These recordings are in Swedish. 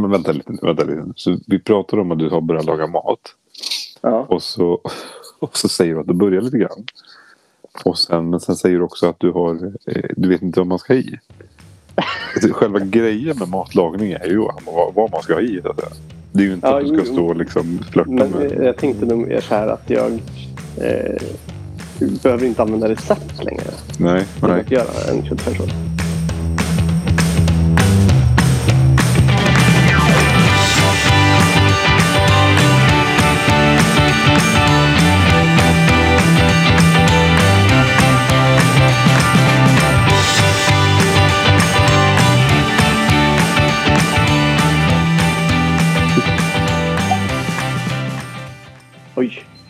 Men vänta lite, vänta lite. Så vi pratar om att du har börjat laga mat. Ja. Och så, och så säger du att du börjar lite grann. Och sen, men sen säger du också att du har... Eh, du vet inte vad man ska ha i. Alltså, Själva grejen med matlagning är ju vad, vad man ska ha i. Så att säga. Det är ju inte Ja, att du ska stå och liksom flörta Men med... eh, jag tänkte nog mer så här att jag eh, behöver inte använda recept längre. Nej, nej. att göra en köttfärssås.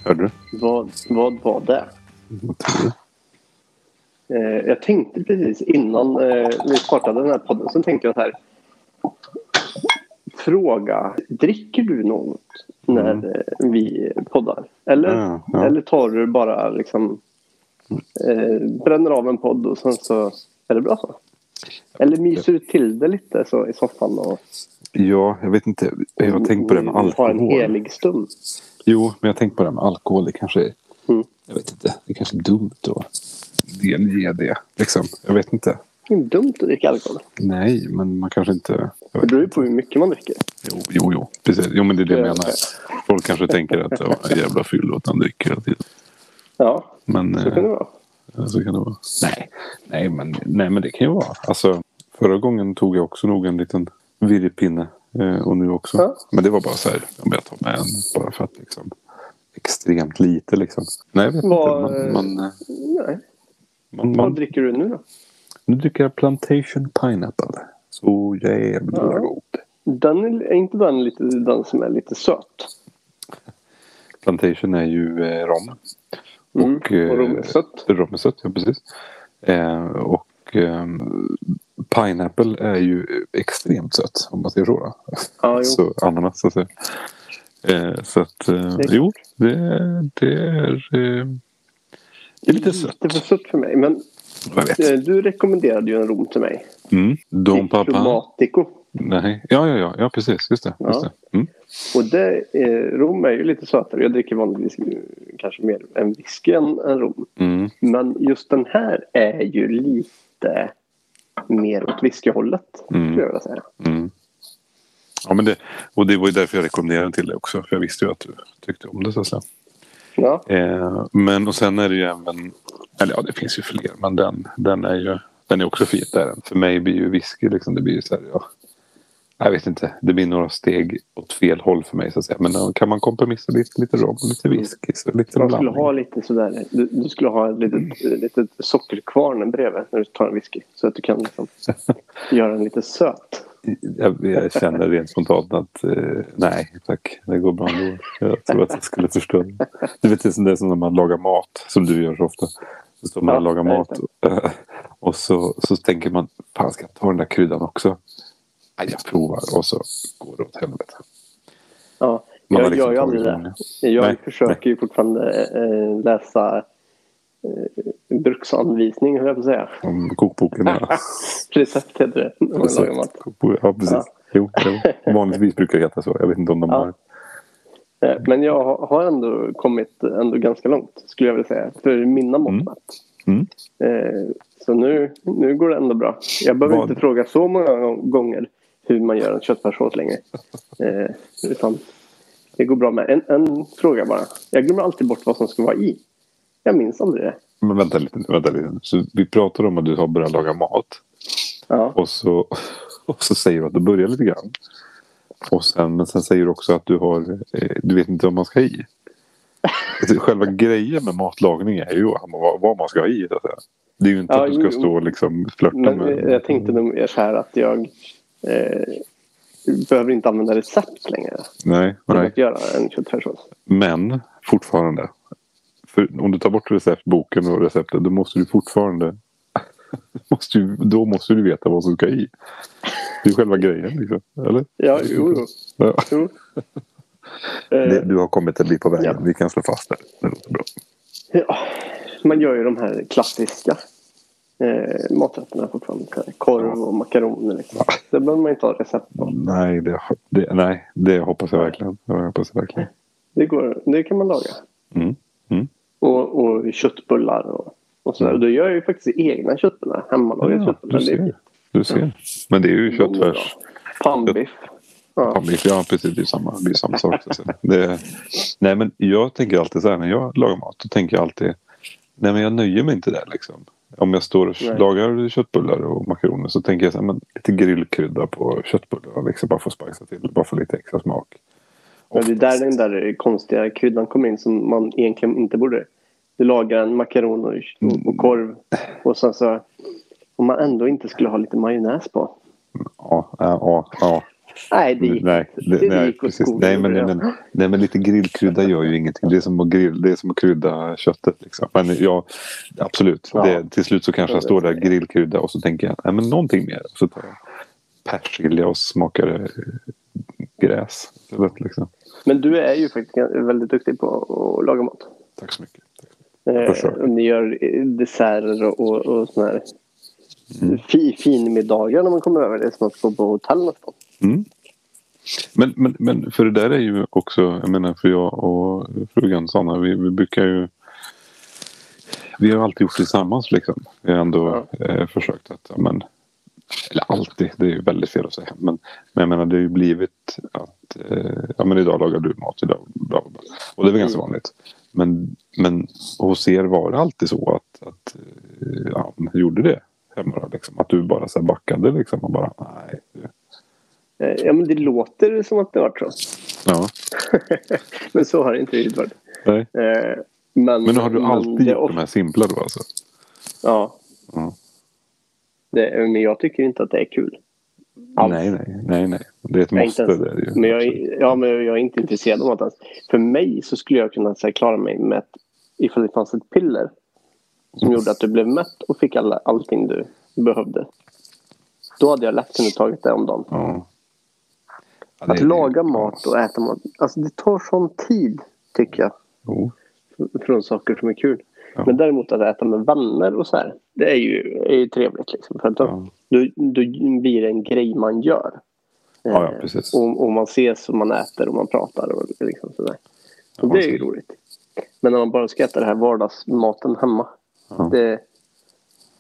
Hörde du? vad, vad var det? Eh, jag tänkte precis innan eh, vi startade den här podden så tänkte jag så här. Fråga, dricker du något när Mm. eh, vi poddar? Eller, Ja, ja. eller tar du bara liksom eh, bränner av en podd och sen så är det bra så? Eller myser du till det lite så i soffan och Ja, jag vet inte. Jag har tänkt på det med har en alkohol. helig stund? Jo, men jag har tänkt på det med alkohol. Det kanske är... Mm. Jag vet inte. Det kanske är dumt att delge det. Liksom. Jag vet inte. Det är dumt att dricka alkohol. Nej, men man kanske inte... Det beror ju på hur mycket man dricker. Jo, jo, jo. Precis. Jo, men det är det jag Ja, menar. Folk kanske tänker att det en jävla fyllo att han dricker hela tiden. Ja, Men så kan det eh, vara. så kan det vara. Nej, nej, men, nej, men det kan ju vara. Alltså, förra gången tog jag också nog en liten virrepinne. Eh, och nu också. Ja. Men det var bara så här. Om jag tar med en bara för att liksom. Extremt lite liksom. Nej, jag vet Vad, inte. Man, man, eh, Nej. man, Vad dricker du nu då? nu dricker jag Plantation Pineapple. Så jävla Ja. god. Den är, är inte den lite den som är lite söt? Plantation är ju eh, rom. Mm, Och, eh, och rom är sött. Rom är sött, ja precis. Eh, och eh, Pineapple är ju extremt sött om man säger så. Ja, så ananas säga. Eh, så att eh, Det är jo, det, det är... Eh, det är lite sött. Lite för sött för mig. Men eh, du rekommenderade ju en rom till mig. Mm. Papa. Diplomatico. Nej, ja, ja, ja, ja, precis. Just det. Just Ja. det. Mm. Och det, eh, rom är ju lite sötare. Jag dricker vanligtvis kanske mer en whisky än, än rom. Mm. Men just den här är ju lite mer åt whiskyhållet. Mm. Skulle jag vilja säga. Mm. Ja, men det, och det var ju därför jag rekommenderade den till dig också. För jag visste ju att du tyckte om det. Så att säga. Ja, Eh, men och sen är det ju även, eller ja det finns ju fler, men den, den är ju den är också fin. Där. För mig blir ju whisky liksom, det blir ju så här, ja. Jag vet inte, det blir några steg åt fel håll för mig så att säga. Men då kan man kompromissa lite, lite rom och lite whisky. Så lite man skulle ha lite sådär. Du, du skulle ha ett litet, litet sockerkvarn bredvid när du tar en whisky. Så att du kan liksom göra den lite söt. Jag, jag känner rent spontant att eh, nej tack, det går bra ändå. Jag tror att jag skulle förstå. Du vet det är som det är som när man lagar mat, som du gör så ofta. Så står man och lagar mat vet eh, och så, så tänker man, fan ska jag ta den där kryddan också? Nej, jag provar och så går det åt helvete. Ja, jag gör ju liksom aldrig det. Jag Nej, försöker ju fortfarande eh, läsa eh, bruksanvisning, höll jag på att säga. Om kokboken. Ja. Recept heter det. Kokbok, ja, precis. Ja. Jo, jo. Vanligtvis brukar det heta så. Jag vet inte om de Ja. har. Eh, Men jag har- ändå kommit ändå ganska långt, skulle jag vilja säga. För mina mått Mm. mätt. Mm. Eh, Så nu, nu går det ändå bra. Jag behöver Vad- inte fråga så många gånger hur man gör en köttfärssås längre. Eh, utan det går bra med en, en fråga bara. Jag glömmer alltid bort vad som ska vara i. Jag minns aldrig det. Men vänta lite, vänta lite. Så vi pratar om att du har börjat laga mat. Ja, Och så, och så säger du att du börjar lite grann. Och sen, men sen säger du också att du har, eh, du vet inte vad man ska ha i. Alltså, Själva grejen med matlagning är ju vad, vad man ska ha i. Så att säga. Det är ju inte Ja, att du ska stå och liksom flörta men med. jag tänkte nog så här att jag behöver inte använda recept längre. Nej, nej. att göra en köttfärssås. Men fortfarande. För om du tar bort receptboken och receptet då måste du fortfarande måste ju, då måste du veta vad som ska i. Det är själva grejen liksom. Eller? Ja, jo, jo. Ja. jo. Det, Eh, du har kommit en bit på vägen. Ja. Vi kan slå fast det. Det låter bra. Ja, man gör ju de här klassiska. Eh, maträtterna fortfarande. Korv och makaroner liksom. Det behöver man inte ha recept på. Nej, det, det, nej, det hoppas jag verkligen. Det hoppas jag verkligen. Det, går, det kan man laga. Mm. Mm. Och, och köttbullar och, och sådär. Och då gör jag ju faktiskt egna köttbullar. Hemmalagade Ja, köttbullar. du ser. Du ser. Men det är ju köttfärs. Pannbiff. Ja. Pannbiff, ja precis. Det är samma, det är samma sak. Det, nej men jag tänker alltid så här när jag lagar mat. Då tänker jag alltid. Nej men jag nöjer mig inte där liksom. Om jag står och Nej. lagar köttbullar och makaroner så tänker jag så här, men lite grillkrydda på köttbullarna. Liksom bara för att spicea till. Bara för lite extra smak. Men det är där den där konstiga kryddan kommer in som man egentligen inte borde. Du lagar en makaron och, och korv. Och sen så om man ändå inte skulle ha lite majonnäs på. Ja, ja, ja. Nej, det gick Nej, inte. det, Det nej, gick åt skogen. Nej, men, nej, men, nej, men lite grillkrydda gör ju ingenting. Det är som att, grill, det är som att krydda köttet. Liksom. Men ja, absolut. Ja. Det, till slut så kanske jag står där grillkrydda och så tänker jag nej, men någonting mer. Så tar jag persilja och smakar eh, gräs. istället, Liksom. Men du är ju faktiskt väldigt duktig på att laga mat. Tack så mycket. Eh, ni gör eh, desserter och, och, och såna här Mm. fi, finmiddagar när man kommer över. Det är som att gå på hotell nästan. Mm. Men, men, men för det där är ju också, jag menar för jag och frugan Sanna, vi, vi brukar ju vi har alltid gjort tillsammans liksom. Vi har ändå eh, försökt att, ja, men, eller alltid, det är ju väldigt fel att säga. Men, men jag menar det har ju blivit att, eh, ja men idag lagar du mat, idag bla bla bla. Och det är väl ganska vanligt. Men, men hos er var det alltid så att, att eh, ja, gjorde det hemma liksom. Att du bara så backade liksom och bara, nej. Eh, ja, men det låter som att det var så. Ja, men så har det inte riktigt varit. nej. Eh, men, Men har du alltid det gjort ofta- de här simpla då alltså? Ja. Ja. Det, men jag tycker inte att det är kul. Alls. Nej, nej, nej, nej. Det är ett måste. inte ens, det det ju. men, jag, är- ja, men jag är inte intresserad av mat ens. För mig så skulle jag kunna här, klara mig med ett, ifall det fanns ett piller som gjorde att du blev mätt och fick alla, allting du behövde. Då hade jag lätt kunnat tagit det om dagen. Ja. Ja, Att laga mat och äta mat. Alltså det tar sån tid tycker jag. Jo. Från saker som är kul. Ja. Men däremot att äta med vänner och så här. Det är ju, är ju trevligt liksom. För att då, Ja. då, blir det en grej man gör. Ja, ja, Eh, precis. Och, och man ses och man äter och man pratar och liksom sådär. Ja, det är ju så- roligt. Men när man bara ska äta det här vardagsmaten hemma. Det,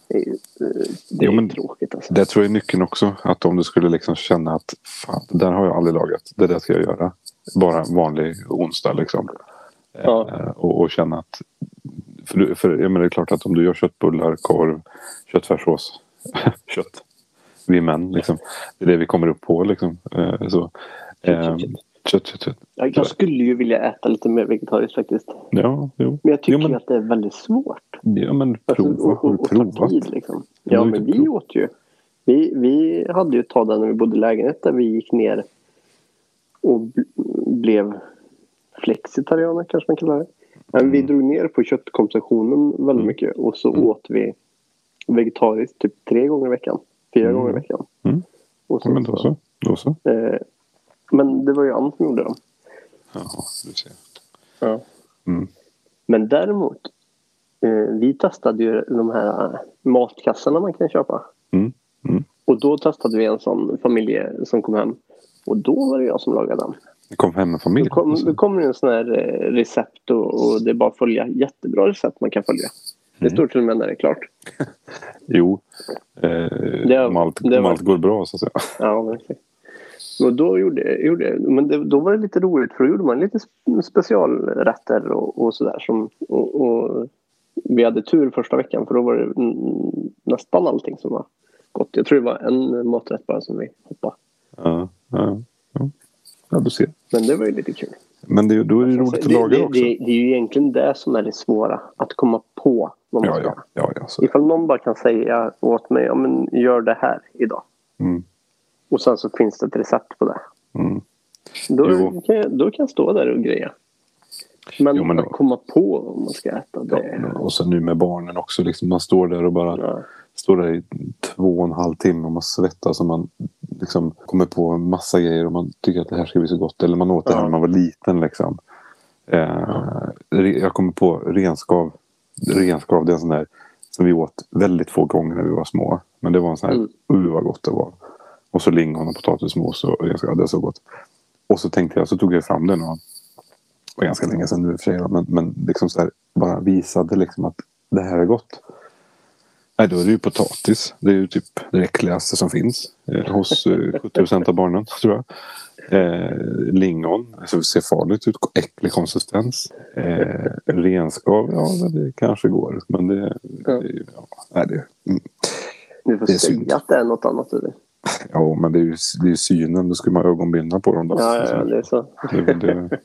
det är ju eh, det är Jo, tråkigt alltså. Det tror jag är nyckeln också. Att om du skulle liksom känna att fan, det där har jag aldrig lagat. Det där ska jag göra. Bara vanlig onsdag liksom. Ja. Eh, och, och känna att... För, du- för jag menar, det är klart att om du gör köttbullar, korv, köttfärssås, kött. Vi män liksom. Det är det vi kommer upp på liksom. Eh, så, eh, Kött, kött, kött. Jag, skulle ju vilja äta lite mer vegetariskt faktiskt. Ja, jo. Men jag tycker Jo, men- att det är väldigt svårt. Ja, men Alltså, prova. och, du och, och provat? ta tid liksom. Ja men vi provat. åt ju. Vi, vi hade ju ett tag där när vi bodde i lägenhet där vi gick ner och bl- blev flexitarianer kanske man kallar det. Men vi Mm. drog ner på köttkonsumtionen väldigt mycket och så Mm. åt vi vegetariskt typ tre gånger i veckan. Fyra Mm. gånger i veckan. Mm. Och Ja, sen men då så. Då så. Eh, men det var ju Ann som gjorde dem. Ja, du ser. Ja. Mm. Men däremot, eh, vi testade ju de här eh, matkassarna man kan köpa. Mm. Mm. Och då testade vi en sån familj som kom hem. Och då var det jag som lagade den. Det kom hem en familj. Då, kom, då kommer det en sån här eh, recept och, och det är bara att följa. Jättebra recept man kan följa. Det Mm. står till och med när det är klart. Jo. Eh, Det- om allt, det om var- allt går bra så att säga. Ja, verkligen. Och då gjorde, gjorde men det, då var det lite roligt för då gjorde man lite sp- specialrätter och, och sådär. Som, och, och vi hade tur första veckan för då var det nästan allting som var gott. Jag tror det var en maträtt bara som vi hoppade. Ja, ja, ja. ja, du ser. Men det var ju lite kul. Men det, då är det roligt att Alltså, laga det, också. det, det är ju egentligen det som är det svåra. Att komma på vad man Ja, ska ja, ja, ja. Så. Ifall någon bara kan säga åt mig, ja men gör det här idag. Mm, Och sen så finns det ett recept på det. mm. Då Jo. kan, jag, då kan jag stå där och greja. Men, Jo, men att komma på vad man ska äta, det... Ja, och sen nu med barnen också. Liksom, man står där och bara Ja. står där i två och en halv timme och man svettas och man liksom kommer på en massa grejer och man tycker att det här ska bli så gott. Eller man åt det här Ja. när man var liten. Liksom. Eh, Jag kommer på renskav. Renskav det är en sån där Som vi åt väldigt få gånger när vi var små. Men det var en sån här, Mm. uh vad gott det var. Och så lingon och potatismos och och ganska, ja, det var så gott. Och så tänkte jag, så tog jag fram den och det var ganska länge sedan nu i och för sig. Men, men liksom så här, bara visade liksom att det här är gott. Nej, då är det ju potatis. Det är ju typ det äckligaste som finns. Eh, hos eh, 70% av barnen, tror jag. Eh, lingon, alltså det ser farligt ut. Äcklig konsistens. Eh, renskav, ja det kanske går. Men det... Ja. det ja, nej, det mm, Du får Det är säga synd. att det är något annat. Eller? Ja, men det är ju, det är synen. Då ska man ha ögonbindlar på dem då. Ja, ja, det är så. Det det,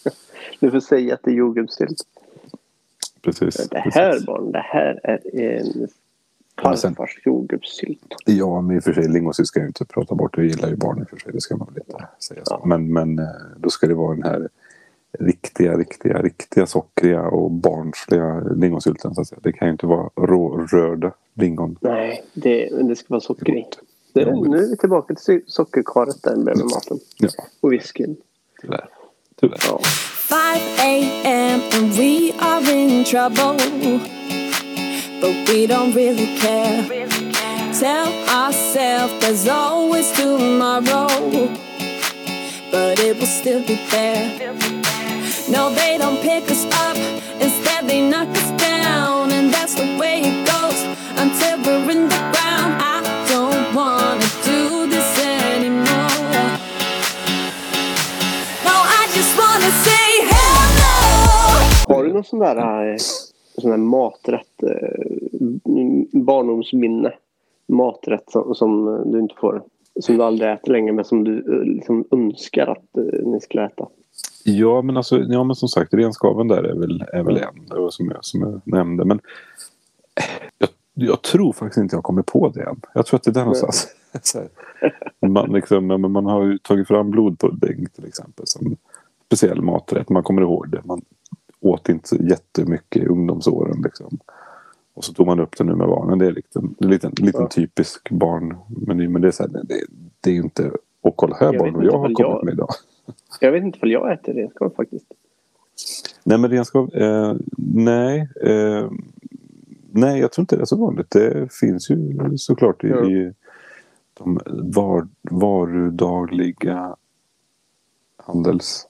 Du får säga att det är jordgubbssylt. precis. Det precis. här barn, det här är en farfars jordgubbssylt. Ja, men i och för sig lingonsylt ska jag inte prata bort. Jag gillar ju barn i och för sig. Det ska man väl inte säga så. Ja. Men, men eh, då ska det vara den här riktiga, riktiga, riktiga sockriga och barnsliga lingonsylten. Så att säga. Det kan ju inte vara rårörda lingon. Nej, det, det ska vara socker i. Gott. Det, Ja, men- nu är vi tillbaka till so- sockerkaret där bredvid maten. Ja, Och whiskyn. tyvärr. Tyvärr. Ja. 5 a.m. and we are in trouble. But we don't really care. Tell ourselves there's always tomorrow. But it will still be there. No, they don't pick us up. Instead, they knock us down. And that's the way it goes någon sån där, eh, sån där maträtt, eh, barndomsminne? Maträtt som, som du inte får, som du aldrig äter längre men som du eh, liksom önskar att ni skulle äta? Ja, men alltså, ja, men som sagt, renskaven där är väl, är väl en. Som jag, som jag nämnde. Men jag, jag tror faktiskt inte jag kommer på det än. Jag tror att det är där någonstans. Man, liksom, man har ju tagit fram blodpudding till exempel som speciell maträtt. Man kommer ihåg det. Man åt inte så jättemycket i ungdomsåren. Liksom. Och så tog man upp det nu med barnen. Det är liksom, en liten, liten Ja. typisk barnmeny. Men det är, så här, det, det är ju inte... Och kolla här barn vad jag har kommit jag- med idag. Jag vet inte om jag äter renskav faktiskt. Nej men renskav, eh, nej. Eh, nej jag tror inte det är så vanligt. Det finns ju såklart i, Ja. i de var, varudagliga handels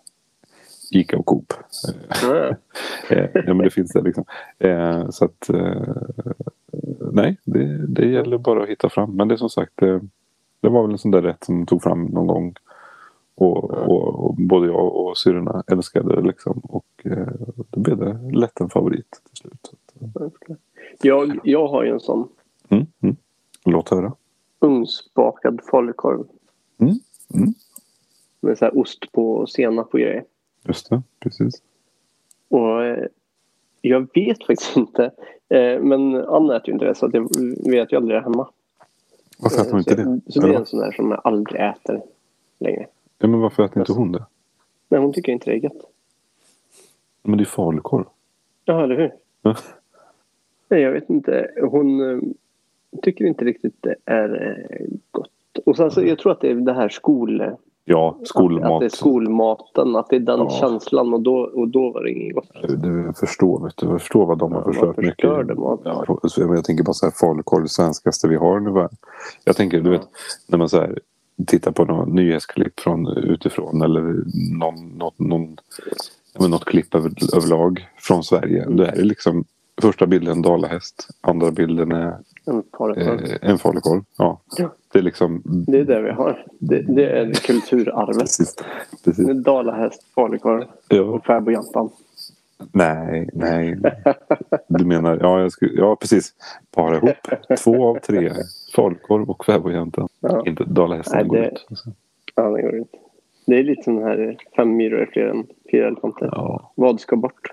Ica och Coop. Ja. Eh, ja men det finns det liksom. Eh, så att eh, nej det, det gäller bara att hitta fram. Men det är som sagt eh, det var väl en sån där rätt som tog fram någon gång. Och, och, och både jag och syrrorna älskade det liksom. Och då blev det lätt en favorit till slut. Jag, jag har ju en sån mm, mm. Låt höra. ugnsbakad falukorv. Mm, mm. Med så här ost på och senap och grejer. Just det, precis. Och eh, jag vet faktiskt inte. Eh, men Anna äter ju inte det så att jag vet ju aldrig det hemma. Varför äter hon inte så, det? Så det är en sån där som jag aldrig äter längre. Ja, men varför äter inte hon det? Men hon tycker inte det är gött. Men det är falukorv. Ja, eller hur? Ja. Nej, jag vet inte. Hon eh, tycker inte riktigt det är eh, gott. Och sen så, jag tror att det är det här skol... Ja, skolmat. att det är skolmaten. Att det är den Ja. känslan och då, och då var det inget gott. Du, du förstår, vet du. Jag förstår vad de har Ja, förstört mycket. mat. Ja, på- jag tänker bara så här falukorv, det svenskaste vi har nu. Jag tänker, du vet, när man så här tittar på något nyhetsklipp från utifrån eller någon, något, någon, något klipp över, överlag från Sverige. Mm. Då är det liksom första bilden dalahäst, andra bilden är En falukorv. eh, en falukorv. Ja. Ja. Det är liksom... Det är det vi har. Det, det är kulturarvet. Precis. precis. Med dalahäst, falukorv Ja. och fäbodjäntan. Nej, nej. Du menar, ja, jag skulle, ja precis. Para ihop två av tre. Falukorv och fäbodjäntan. Ja. Inte dalahästen går det- ut. Alltså. Ja, det går inte. Det är lite som den här fem myror är fler än fyra elefanter. Ja. Vad ska bort?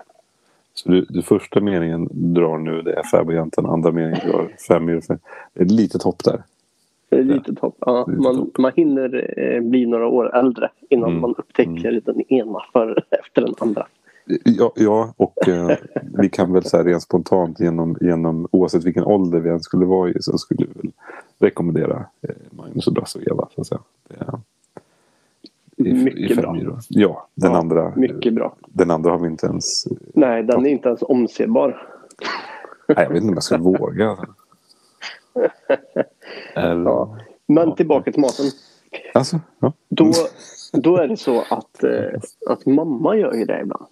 Så du, du första meningen drar nu, det är fäbodjäntan. Andra meningen drar fem. Det är ett litet hopp där. Det är lite topp. Ja, Litet man, hopp. man hinner eh, bli några år äldre innan Mm. man upptäcker den ena för, efter den andra. Ja, ja och eh, vi kan väl här rent spontant genom, genom oavsett vilken ålder vi än skulle vara i så skulle vi väl rekommendera eh, Magnus och Brasse och Eva. Så att säga. Det i, Mycket i bra. Ja, den, Ja, andra, Mycket bra. den andra har vi inte ens... Nej, den är inte ens omsebar. Nej, jag vet inte om jag ska våga. Eller, Ja. Men tillbaka till maten. Alltså, ja. Då, då är det så att, eh, att mamma gör ju det ibland.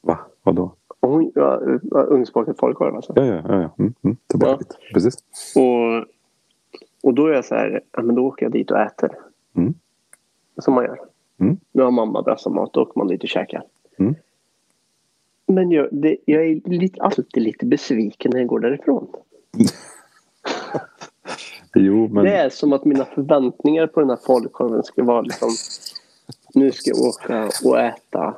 Va? Vadå? Och hon, ja, ugnsbakat falukorv alltså. Ja, ja, ja. ja. Mm, mm. Tillbaka Ja. dit. Precis. Och, och då är jag så här, ja, men då åker jag dit och äter. Mm. Som man gör. Mm. Nu har mamma brassamat, åker man dit och käkar. Mm. Men jag, det, jag är lite, alltid lite besviken när jag går därifrån. Jo, men... Det är som att mina förväntningar på den här falukorven ska vara liksom nu ska jag åka och äta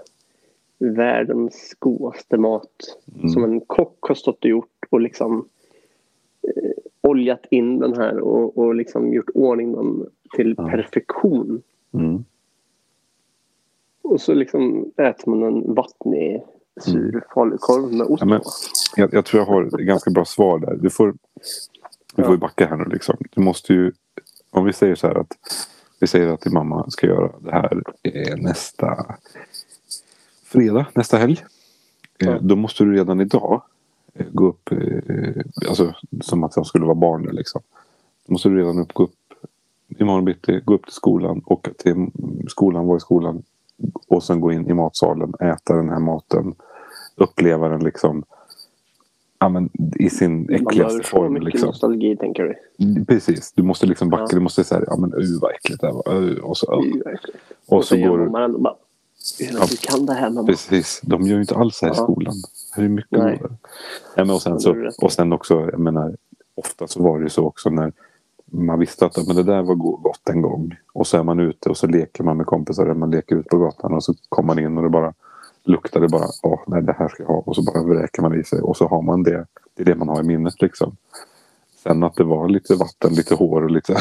världens godaste mat Mm. som en kock har stått och gjort och liksom eh, oljat in den här och, och liksom gjort ordning den till Ja. perfektion. Mm. Och så liksom äter man en vattnig sur falukorv med ost Mm. Ja, men-. Jag, jag tror jag har ett ganska bra svar där. Du får, du får ju backa här nu liksom. Du måste ju... Om vi säger så här att... Vi säger att din mamma ska göra det här eh, nästa fredag, nästa helg. Eh, Ja. Då måste du redan idag eh, gå upp, alltså som att jag skulle vara barn där, liksom. Då måste du redan upp, gå upp imorgon bitti, gå upp till skolan, åka till skolan, vara i skolan och sen gå in i matsalen, äta den här maten, uppleva den liksom ja, men, i sin Man äckligaste så form. mycket Liksom. nostalgi tänker du. Precis, du måste liksom backa. Ja. Du måste säga ja men uh, vad äckligt det här var. Uh, och så, uh. Och, och så gör går du... bara Ja. Du kan det här mamma. Precis, de gör ju inte alls så här i skolan. Är mycket Nej. Ja, men och, sen så, och sen också, jag menar, ofta så var det ju så också när man visste att men det där var go- gott en gång. Och så är man ute och så leker man med kompisar. eller Man leker ut på gatan och så kommer man in och det bara luktar det bara. Åh, nej det här ska jag ha. Och så bara vräker man i sig. Och så har man det. Det är det man har i minnet liksom. Sen att det var lite vatten, lite hår och lite,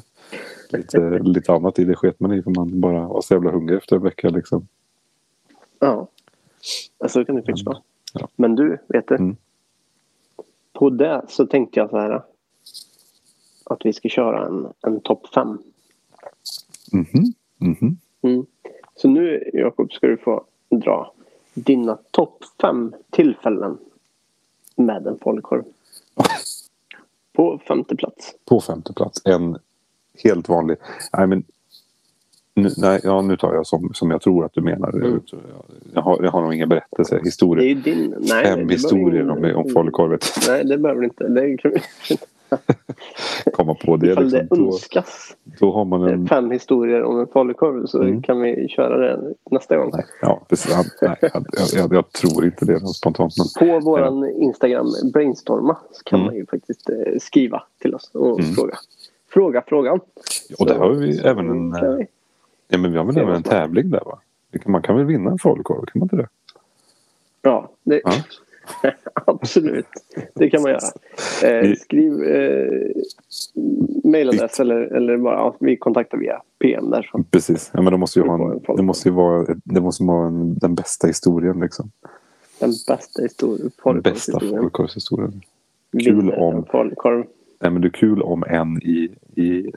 lite, lite annat i det sket man i. För man bara var så jävla hungrig efter en vecka liksom. Ja. Så kan det faktiskt vara. Ja. Men du, vet du? Mm. På det så tänkte jag så här. Att vi ska köra en, en topp fem. Mhm, mhm. Mm. Så nu Jakob ska du få dra dina topp fem tillfällen med en falukorv. På femte plats. På femte plats. En helt vanlig. Nej, men, nu, nej, ja, nu tar jag som, som jag tror att du menar. Mm. Jag, har, jag har nog inga berättelser. Det är Historier. ju din... Nej, Fem det historier om, om falukorvet. Nej, det behöver du inte. Det vi, Komma på det. ifall Liksom, det då, önskas då har man en... fem historier om en falukorv så Mm. kan vi köra det nästa gång. Nej, ja, precis. Ja, nej, jag, jag, jag tror inte det spontant. Men, På våran Instagram Brainstorma så kan Mm. man ju faktiskt eh, skriva till oss och Mm. fråga. Fråga frågan. och där Så- har vi så även en... vi- Ja, men vi har väl även en tävling där va? Man kan väl vinna en falukorv? Kan man inte det? Ja, det, Ja. absolut. Det kan man göra. Eh, skriv eh, mejladress eller, eller bara ja, vi kontaktar via PM där. Så. Precis. Ja, men det måste ju, ha en, det måste ju vara, det måste vara en, den bästa historien liksom. Den bästa historien. Den bästa falukorvshistorien. falukorvshistorien. kul om- falukorv. Nej men det är kul om en i, i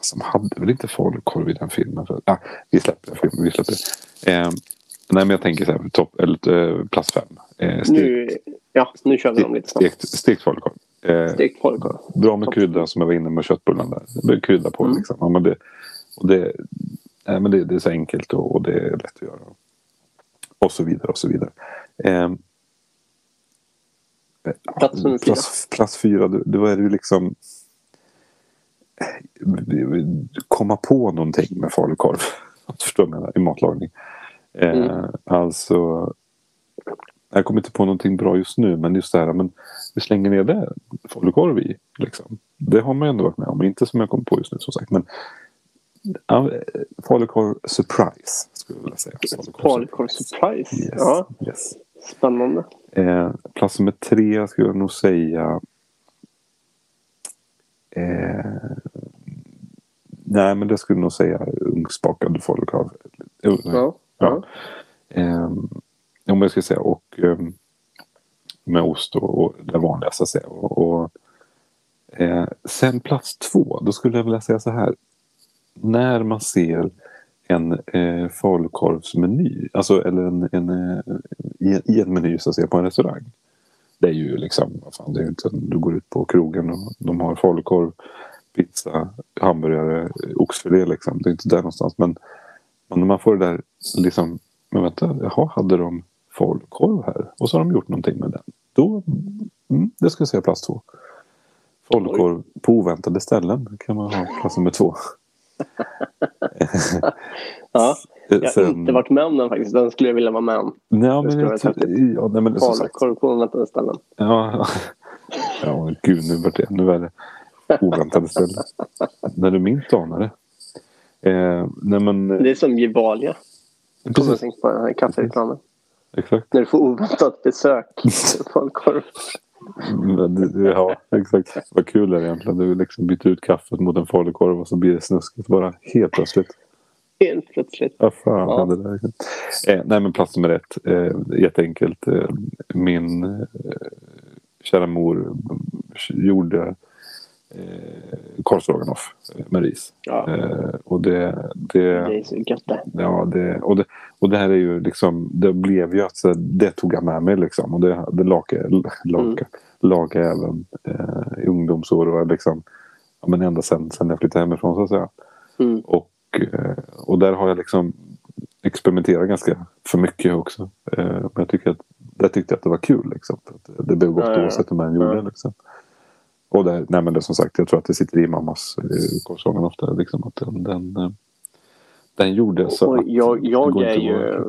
som hade väl inte falukorv i den filmen. För, ah, vi släpper den filmen. Vi släpper. Eh, nej men jag tänker så här, topp, eller, eh, plats fem. Eh, stekt, Nu, ja, nu kör vi dem lite snabbt. stekt, stekt falukorv. Eh, Stekt falukorv. bra med krydda som jag var inne med köttbullarna där. Det Krydda på Mm. liksom. Ja, men det, och det, nej, men det, det är så enkelt och, och det är lätt att göra. Och så vidare och så vidare. Eh, Plats nummer fyra. Plats, plats fyra, då, då är det ju liksom komma på någonting med falukorv. Förstår du vad jag menar? I matlagning. Eh, Mm. Alltså jag kommer inte på någonting bra just nu men just det här men vi slänger ner det falukorv i. Liksom. Det har man ju ändå varit med om. Inte som jag kommer på just nu som sagt. Men ja, falukorv surprise skulle jag vilja säga. Falukorv surprise. Yes. Ja, yes. spännande. Eh, plats nummer tre skulle jag nog säga. Eh, nej, men det skulle jag nog säga ugnsbakad falukorv. Uh, Ja. Ja. Eh, om jag ska säga och eh, med ost och, och det vanligaste att säga. Och, och, eh, sen plats två, då skulle jag vilja säga så här. När man ser en eh, falukorvsmeny, alltså eller en, en, eh, i, i en meny så att säga på en restaurang. Det är ju liksom, vad fan, det är ju inte, du går ut på krogen och de har falukorv, pizza, hamburgare, oxfilé liksom. Det är inte där någonstans. Men, men när man får det där liksom, men vänta, jaha, hade de falukorv här? Och så har de gjort någonting med den. Då, mm, det ska jag säga plats två. Falukorv på oväntade ställen kan man ha plats nummer två. Ja, jag har inte varit med om den faktiskt. Den skulle jag vilja vara med om. Nej, men, jag, ja, nej, men. Falukorv på oväntade ställen. Ja, ja gud nu vart det ännu värre. Oväntade ställen. När du minst anar det. Eh, nej men, Det är som Gevalia. Kommer jag tänka på den här kaffereklamen. exakt. När du får oväntat besök. Falukorv. Men det- Ja, exakt. Vad kul är det egentligen? Du liksom byter ut kaffet mot en falukorv och så blir det snuskigt bara helt plötsligt. Helt plötsligt. Vad fan Ja. hände där? Eh, nej men plats nummer ett. Eh, jätteenkelt. Eh, min eh, kära mor gjorde eh, korvstroganoff eh, med ris. Ja, Eh, och det, det, det är så gött det. ja, det, och det, och det här är ju liksom, det blev ju att så, det tog jag med mig liksom. Och det, det lagade laka, laka även eh, i ungdomsår och liksom, ja, men ända sen, sen jag flyttade hemifrån så att säga. Mm. Och, eh, och där har jag liksom experimenterat ganska för mycket också. Eh, Men jag tycker att, där tyckte jag att det var kul. Liksom, att det blev gott Ja, ja, oavsett hur man gjorde. Liksom. Och där, nej men det som sagt, jag tror att det sitter i mammas eh, ofta. Liksom, att den, den, eh, den gjorde så Och att jag, jag är ju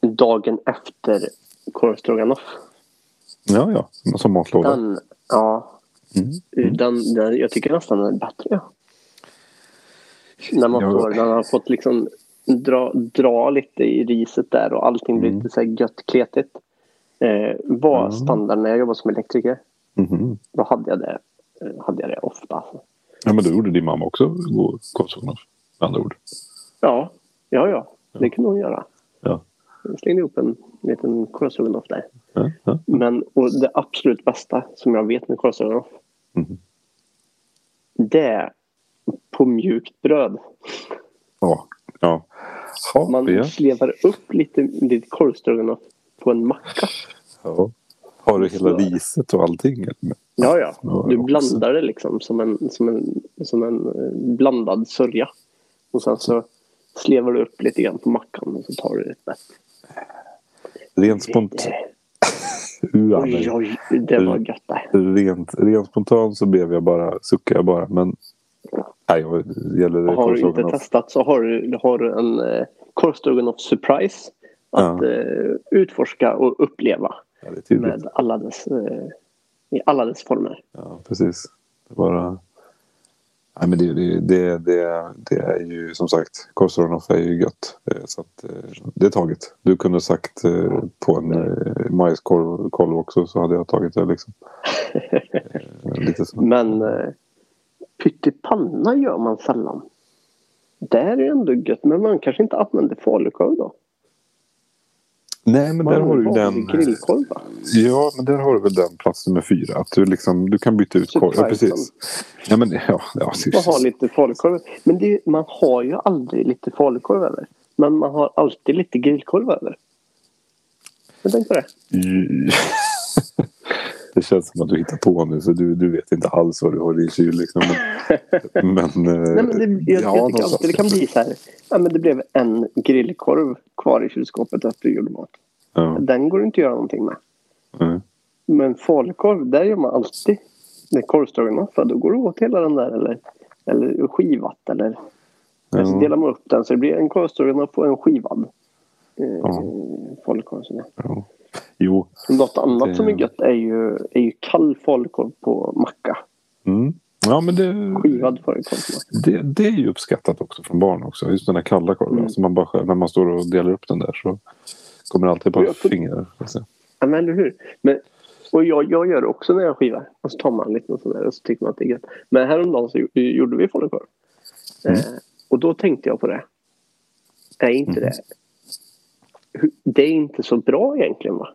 dagen efter korvstroganoff. Ja, ja. Som matlåda. Den, ja, Mm. den, den, jag tycker nästan den är bättre. Ja. När man får, den har fått liksom dra, dra lite i riset där och allting blir Mm. lite så här gött kletigt. Eh, var Mm. standard när jag jobbade som elektriker. Mhm. Då hade jag det, eh, hade jag det ofta. Ja, men då gjorde din mamma också korvsåganoff. Med andra ord. Ja, ja, ja. Det kunde hon göra. Ja. Jag slängde ihop en liten korvstroganoff där. Ja, ja. Men och det absolut bästa som jag vet med korvstroganoff. Mhm. Det är på mjukt bröd. Ja. ja. Ja, Man ja. slevar upp lite, lite korvstroganoff på en macka. ja. Har du hela riset och allting? Ja, ja. Du blandar det liksom som en, som en, som en eh, blandad sörja. Och sen så slevar du upp lite grann på mackan och så tar du ett bett. Rent, spont Ua, Oj, oj, det var gött det. rent, rent spontant så blev jag bara, suckade jag bara. Men nej, jag gäller det Har du inte testat så har du, har du en eh, korvstroganoff surprise att Ja. eh, utforska och uppleva Ja, med alla dess, eh, i alla dess former. Ja, precis. Det är bara... Nej, men det, det, det, det, är ju som sagt, korvstroganoff är ju gött. Eh, Så att, det är taget. Du kunde sagt på en eh, majskorv kolv också så hade jag tagit det liksom. Lite så. Men pyttipanna gör man sällan. Det är ju ändå gött, men man kanske inte använder falukorv då. Nej, men Man där har du den... grillkorv? Ja, men där har du väl den plats nummer fyra. Att du liksom, du kan byta ut korv. Ja, precis. Ja, men ja, ja, Man har lite falukorv. Men det, man har ju aldrig lite falukorv över. Men man har alltid lite grillkorv över. Men tänk på det. Det känns som att du hittar på nu så du, du vet inte alls vad du har i din kyl. Liksom. Men, men, eh, Nej, men det, jag, jag tycker alltid det kan bli så här. Ja, men det blev en grillkorv kvar i kylskåpet efter julmat. Ja, Den går det inte att göra någonting med. nej. Men falukorv, där gör man alltid. Med korvstroganoff, då går det åt hela den där. Eller, eller skivat. Eller, eller så Ja. delar man upp den så det blir en korvstroganoff och en skivad. Eh, Ja. falukorv. Jo. Något annat Det- som är gött är ju, är ju kall falukorv på macka. Mm. Ja, men det, Skivad falukorv på macka. det, det är ju uppskattat också från barn också. Just den här kalla korven. Mm. Alltså man bara, skär- när man står och delar upp den där så kommer det alltid på Jag fingrar. Alltså. Ja, men eller hur? Men, och jag, jag gör det också när jag skivar. Och så tar man lite och sådär och så tycker man att det är gött. Men häromdagen så gjo- gjorde vi falukorv. Mm. Eh, och då tänkte jag på det. Är inte Mm. det... Det är inte så bra egentligen va?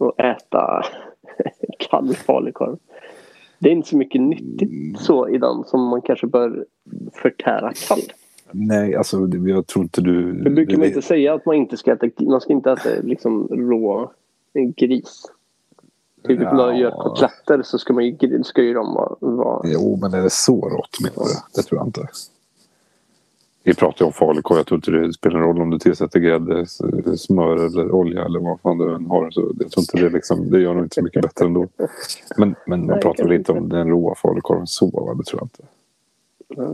Att äta kall falukorv. Det är inte så mycket nyttigt så i den som man kanske bör förtära kall. Nej, alltså jag tror inte du... Det brukar man inte säga att man inte ska äta, man ska inte äta liksom rå gris. Typ Ja. när man gör kotletter så ska, man ju, ska ju de vara Jo, men är det så rått menar du? Det tror jag inte. Vi pratar ju om falukorv. Jag tror inte det spelar någon roll om du tillsätter grädde, smör eller olja eller vad fan du än har. Så jag tror inte det, liksom, det gör nog inte så mycket bättre ändå. Men, men man pratar väl inte om den råa falukorven så, va? det tror jag inte.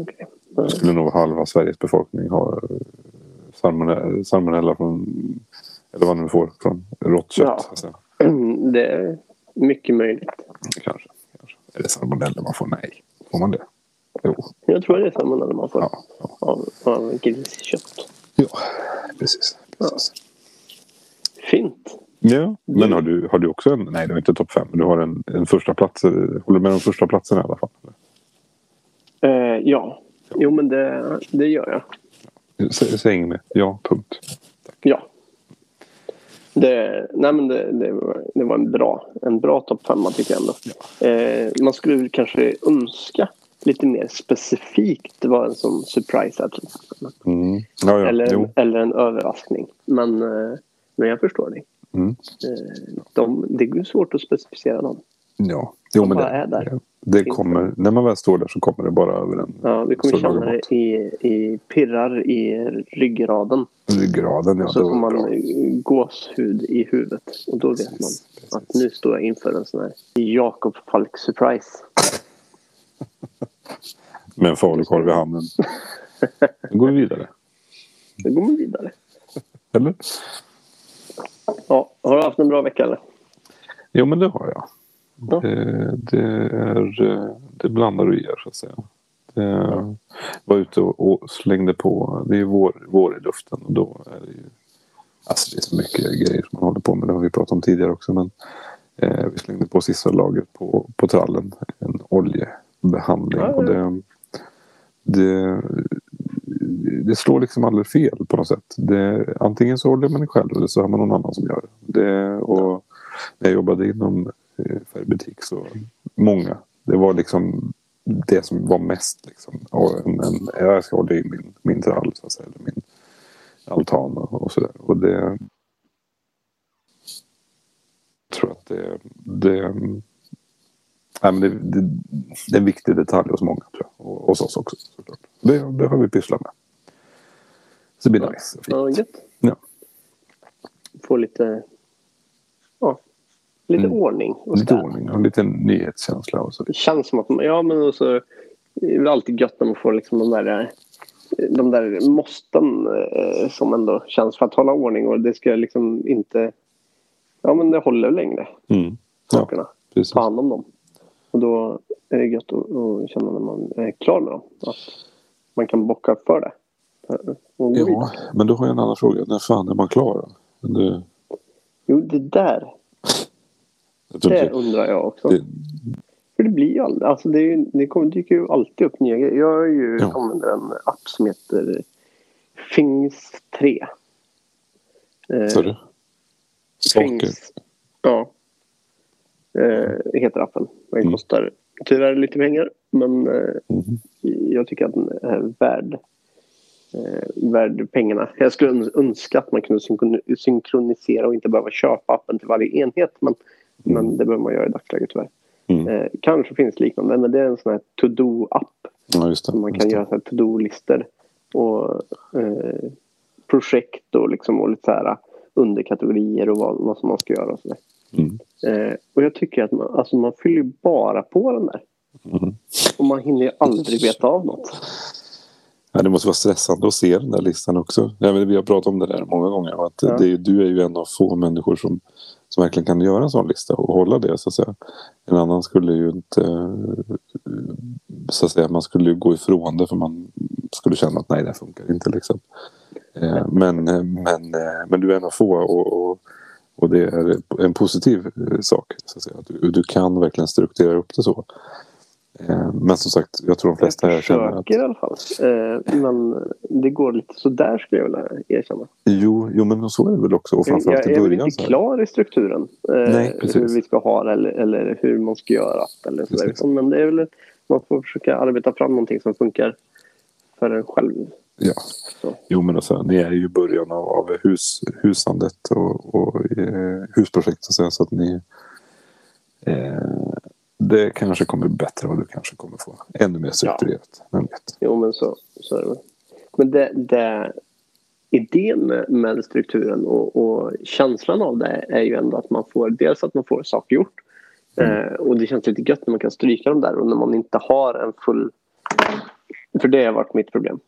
okej. Då skulle nog halva Sveriges befolkning ha eh, salmonella, från, eller vad nu får, från rått kött. Ja. säga. Det är mycket möjligt. Kanske, kanske. Är det salmonella man får? Nej. Får man det? Jo. Jag tror det är samma när man får Ja, ja. av, av griskött. ja precis. precis. Fint. Ja, men har du, har du också en... Nej, du har inte topp fem. Men du har en, en första plats. Håller du med om första platsen i alla fall? Eh, ja. Jo, men det, det gör jag. Säg, säg inget mer. Ja, punkt. Ja. Det, nej men det, det, var, det var en bra, en bra topp femma tycker jag ändå. Eh, man skulle kanske önska lite mer specifikt vad en sån surprise till exempel. Mm. Ja, ja. Eller, Jo. eller en överraskning. Men, eh, men jag förstår dig. Mm. Eh, de, det är svårt att specificera dem. Ja. Jo, De men bara det, är där. det kommer, när man väl står där så kommer det bara över en. Ja, vi kommer känna det i, i pirrar i ryggraden. Ryggraden. Ja, så får var man bra. gåshud i huvudet. Och då vet man att nu står jag inför en sån här Jakob Falk surprise. Med en falukorv i handen. Nu går vi vidare. Då går man vidare. Eller? Ja, har du haft en bra vecka eller? Jo, men det har jag. Ja. Det, det är det blandar och ger så att säga. Det, Var ute och, slängde på. Det är vår, vår i luften och då är det ju Alltså det är så mycket grejer som man håller på med. Det har vi pratat om tidigare också. Men eh, vi slängde på sista lagret på, på trallen. En oljebehandling. Ja, ja. Och det, det, det slår liksom aldrig fel på något sätt. Det, antingen så håller man det själv eller så har man någon annan som gör det. och när jag jobbade inom eh, färgbutik så många. Det var liksom det som var mest liksom. Och en, en, jag ska hålla i min, min trall så att säga. Eller min altan och, och sådär. Och det jag tror att det, det, nej, men det, det, det är en viktig detalj hos många tror jag. Och hos oss också såklart. Det, det har vi pysslat med. Så det blir nice. och fint. Ja, gött. Ja. Få lite, ja, lite Mm. ordning. Och Lite ordning och lite nyhetskänsla och så. Det känns som att man, ja men också, det är alltid gött när man får liksom de där de där måsten eh, som ändå känns för att hålla ordning och det ska liksom inte ja men det håller längre Mm. Ja, sakerna. precis. Ta hand om dem. Och då är det gött att, att känna när man är klar med dem att man kan bocka för det. Och Ja, vidare. men då har jag en annan fråga. När fan är man klar Det, Jo det där, det inte, undrar jag också. det, För det blir ju aldrig, alltså det, är det kommer, dyker ju alltid upp nya grejer. Jag är ju Ja. använder en app som heter Fings 3. Eh? Saker. Fings, ja. Eh, heter appen. Den Mm. kostar tyvärr lite pengar men eh, Mhm. jag tycker att den är värd, eh, värd pengarna. Jag skulle öns- önska att man kunde synkron- synkronisera och inte behöva köpa appen till varje enhet men, men det behöver man göra i dagsläget tyvärr. Mm. Eh, kanske finns liknande, men det är en sån här to-do-app. Ja, man kan göra så to-do-listor. Och eh, projekt och, liksom, och lite så här underkategorier och vad, vad som man ska göra. Och, så där. Mm. Eh, och jag tycker att man, alltså man fyller ju bara på den där. Mhm. Och man hinner ju aldrig veta av något. Ja, det måste vara stressande att se den där listan också. Ja, men vi har pratat om det där många gånger. och Att Ja. det, är- du är ju en av få människor som, som verkligen kan göra en sån lista och hålla det. Så att säga. En annan skulle ju inte... eh, Så att säga, man skulle ju gå ifrån det för man skulle känna att nej, det funkar inte. Liksom. Eh, Men, eh, men, men du är en av få och, och, och det är en positiv eh, sak. Så att säga. Du, du kan verkligen strukturera upp det så. Eh, Men som sagt, jag tror de flesta här Jag känner att försöker i alla fall. Eh, men det går lite så där skulle jag vilja erkänna. Jo, jo men så är det väl också. Och Jag, framförallt jag i är väl början. inte Så här. klar i strukturen. Nej, precis. hur vi ska ha det eller, eller hur man ska göra. Eller så. Men det är väl man får försöka arbeta fram någonting som funkar för en själv. Ja. Jo men alltså, ni är ju i början av, av hus, husandet och, och eh, husprojektet så, så att ni eh, det kanske kommer bättre och du kanske kommer få ännu mer strukturerat. Vet? Jo, men så, så är det. Men det, det, idén med, med strukturen och, och känslan av det är ju ändå att man får dels att man får saker gjort eh, och det känns lite gött när man kan stryka dem där och när man inte har en full... För det har varit mitt problem.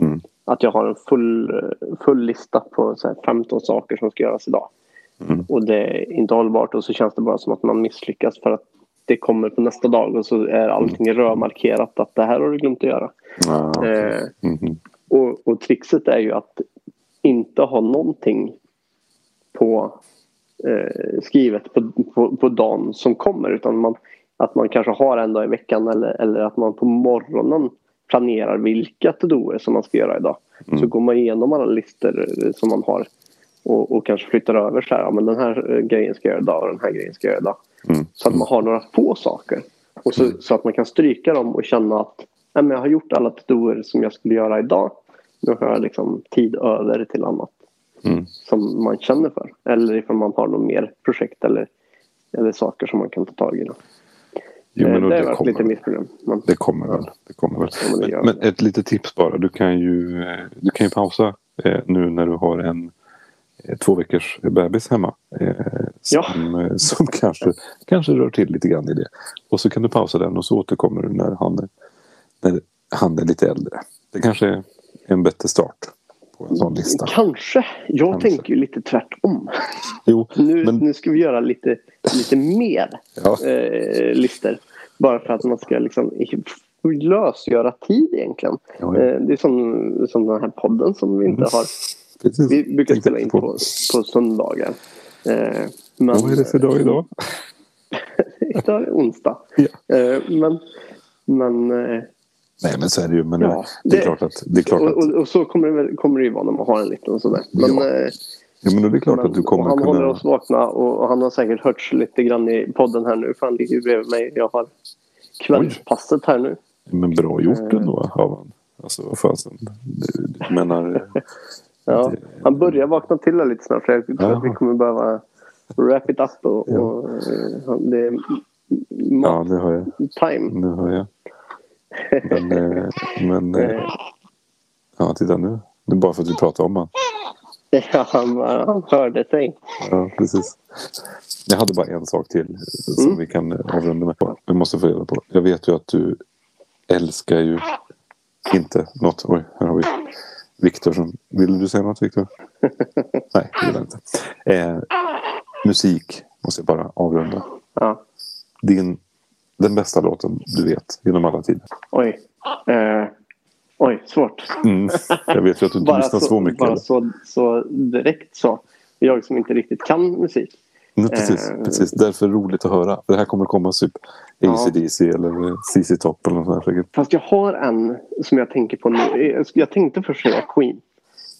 Mm. Att jag har en full, full lista på så här 15 saker som ska göras idag. Mm. Och det är inte hållbart och så känns det bara som att man misslyckas för att det kommer på nästa dag och så är allting rödmarkerat att det här har du glömt att göra. Ah. Eh, Mhm. och, och trixet är ju att inte ha någonting på eh, skrivet på, på, på dagen som kommer utan man, att man kanske har en dag i veckan eller, eller att man på morgonen planerar vilka to som man ska göra idag. Så går man igenom alla listor eh, som man har och, och kanske flyttar över så här, ja, men den här eh, grejen ska jag göra idag och den här grejen ska jag göra idag. Mm. Så att man har några få saker. Och så, så att man kan stryka dem och känna att Nej, men jag har gjort alla to som jag skulle göra idag. Nu har jag liksom tid över till annat Mm. som man känner för. Eller ifall man har något mer projekt eller, eller saker som man kan ta tag i. Då. Jo, Eh, men och det har det, varit kommer, lite mitt problem. Men, det kommer väl. Det kommer väl. Ja, men det Men, det. ett litet tips bara. Du kan ju, eh, du kan ju pausa eh, nu när du har en eh, två veckors bebis hemma. Eh, som, eh, som kanske, kanske rör till lite grann i det. Och så kan du pausa den och så återkommer du när han, är- när han är lite äldre. Det kanske är en bättre start på en sån lista. Kanske. Jag Kanske. tänker ju lite tvärtom. Jo, Nu, men nu ska vi göra lite, lite mer ja, eh, listor. Bara för att man ska liksom lösgöra tid egentligen. ja, ja, Eh, det är som, som den här podden som vi inte har. precis. Vi brukar spela in på, på söndagar. Eh, men, Vad är det för dag idag? Idag är onsdag. Ja. Eh, men men eh, Nej men så är det ju. Men Ja, eh, det, är det- klart att, det är klart och, att, och, och så kommer det, kommer det ju vara när man har en liten sådär. Men, Ja, eh, ja, men det är klart men att du kommer han kunna... håller oss vakna och, och han har säkert hörts lite grann i podden här nu. För han ligger ju bredvid mig. Jag har kvällspasset här nu. Men bra gjort Eh. ändå av han. Alltså vad fasen. Du, menar... Ja, det- han börjar vakna till lite snart. Så jag tror att vi kommer behöva wrap it up. Och, Ja. och, eh, han- det är Ja, det har jag. mat-time. Nu hör jag. Men, eh, men eh, Eh, ja, titta nu. Det är bara för att vi pratar om han. Ja, han, hörde sig. Ja, precis. Jag hade bara en sak till som Mm. vi kan avrunda med. Vi måste få reda på. Jag vet ju att du älskar ju inte något. Oj, här har vi Viktor som... Vill du säga något Viktor? Nej, det vill jag inte. Eh, musik måste jag bara avrunda. Ja. Din, den bästa låten du vet genom alla tider. Oj. Eh, oj, svårt. Mm. Jag vet ju att du inte lyssnar så, så, mycket. bara så, så direkt så. Jag som inte riktigt kan musik. Men precis, eh, precis. Därför är det roligt att höra. För det här kommer komma typ Ja. AC/DC eller CC Top eller något sånt. Fast jag har en som jag tänker på nu. Jag- tänkte först säga Queen.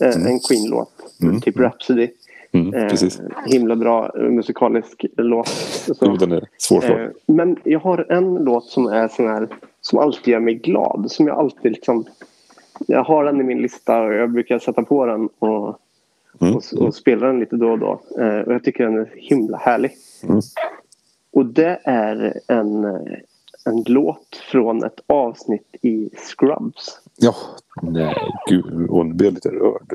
Eh, En Queen-låt. Mm. Typ Rhapsody. Mm, Eh, precis. himla bra musikalisk låt. Så. Jo, den är svårslagen. Eh, men jag har en låt som är sån här som alltid gör mig glad. Som jag alltid liksom... Jag har den i min lista och jag brukar sätta på den och, Mm. och, och spela den lite då och då. Eh, och jag tycker den är himla härlig. Mm. Och det är en, eh, en låt från ett avsnitt i Scrubs. Ja, nej gud. Blir jag lite rörd.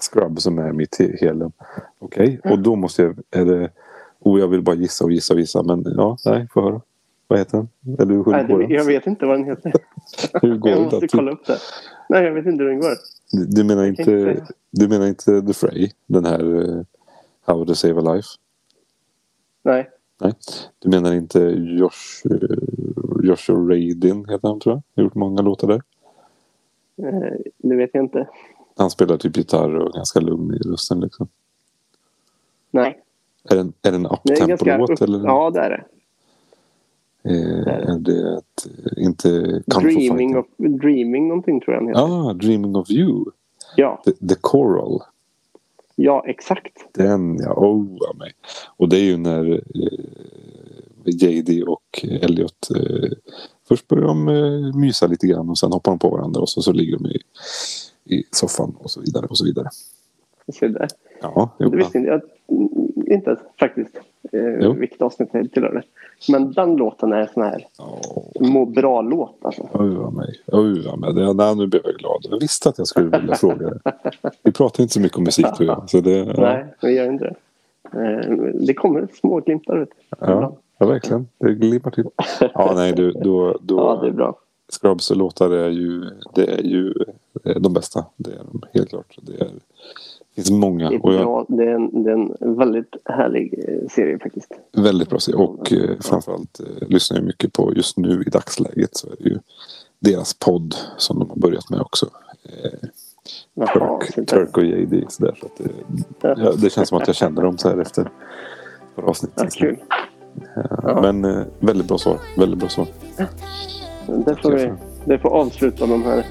Scrub som är mitt he- hela. Okej, och då måste jag... Är det... Oh, jag vill bara gissa och gissa och gissa. Men ja, nej, få höra. Vad heter den? Eller hur Nej, går det, jag vet inte vad den heter. Hur går Jag måste Att kolla du, upp det. Nej, jag vet inte hur den går. du, du, menar inte inte, du menar inte The Fray? Den här eh, How to Save a Life? Nej. Nej. Du menar inte Josh, eh, Joshua Radin heter han tror jag? Har gjort många låtar där. Eh, det vet jag inte. Han spelar typ gitarr och ganska lugn i rösten liksom. Nej. Är det är det en Det uptempo-låt upp... Ja, det är det. Eh, är det ett, inte Dreaming of, dreaming någonting tror jag den heter. Ah, Dreaming of You. Ja, The, the Choral. ja, exakt. Den ja, oh mig. Och det är ju när eh, JD och Elliot eh, först börjar de eh, mysa lite grann och sen hoppar de på varandra och så, så ligger de i, i soffan och så vidare och så vidare. Där. Ja, Det visste inte jag inte faktiskt eh, Jo. vilket avsnitt det tillhörde. Men den låten är en sån här ja. må bra-låt alltså. Öva mig. Öva mig. Det, nej, nu blev jag glad. Jag visste att jag skulle vilja fråga det. Vi pratar inte så mycket om musik tror jag. Så det, Nej, vi gör inte det. Eh, det kommer små glimtar ut. ja, ja, verkligen. Det glimmar till. Ja, nej, du, då, då, Ja, det är bra. Scrubs låtar är ju, det är ju eh, de bästa. Det är de helt klart. Det, är, det finns många. Det är, jag. Det, är en, det är en väldigt härlig eh, serie faktiskt. väldigt bra serie. Och eh, framförallt eh, lyssnar jag mycket på just nu i dagsläget. Så är det ju deras podd som de har börjat med också. Eh, Jaha, Turk. Turk och JD. Så där, så det, ja, det känns som att jag känner dem så här efter några avsnitt. Ja, kul. Ja. Men eh, väldigt bra svar. Väldigt bra svar. Det får, vi, det får avsluta den här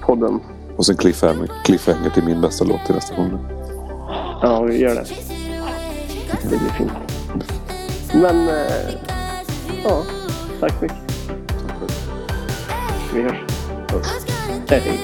podden. Och sen cliffhanger, cliffhanger till min bästa låt till nästa gång. Ja, vi gör det. Det blir fint. Men, eh, ja. Tack så mycket. Vi hörs. Hej. Hej.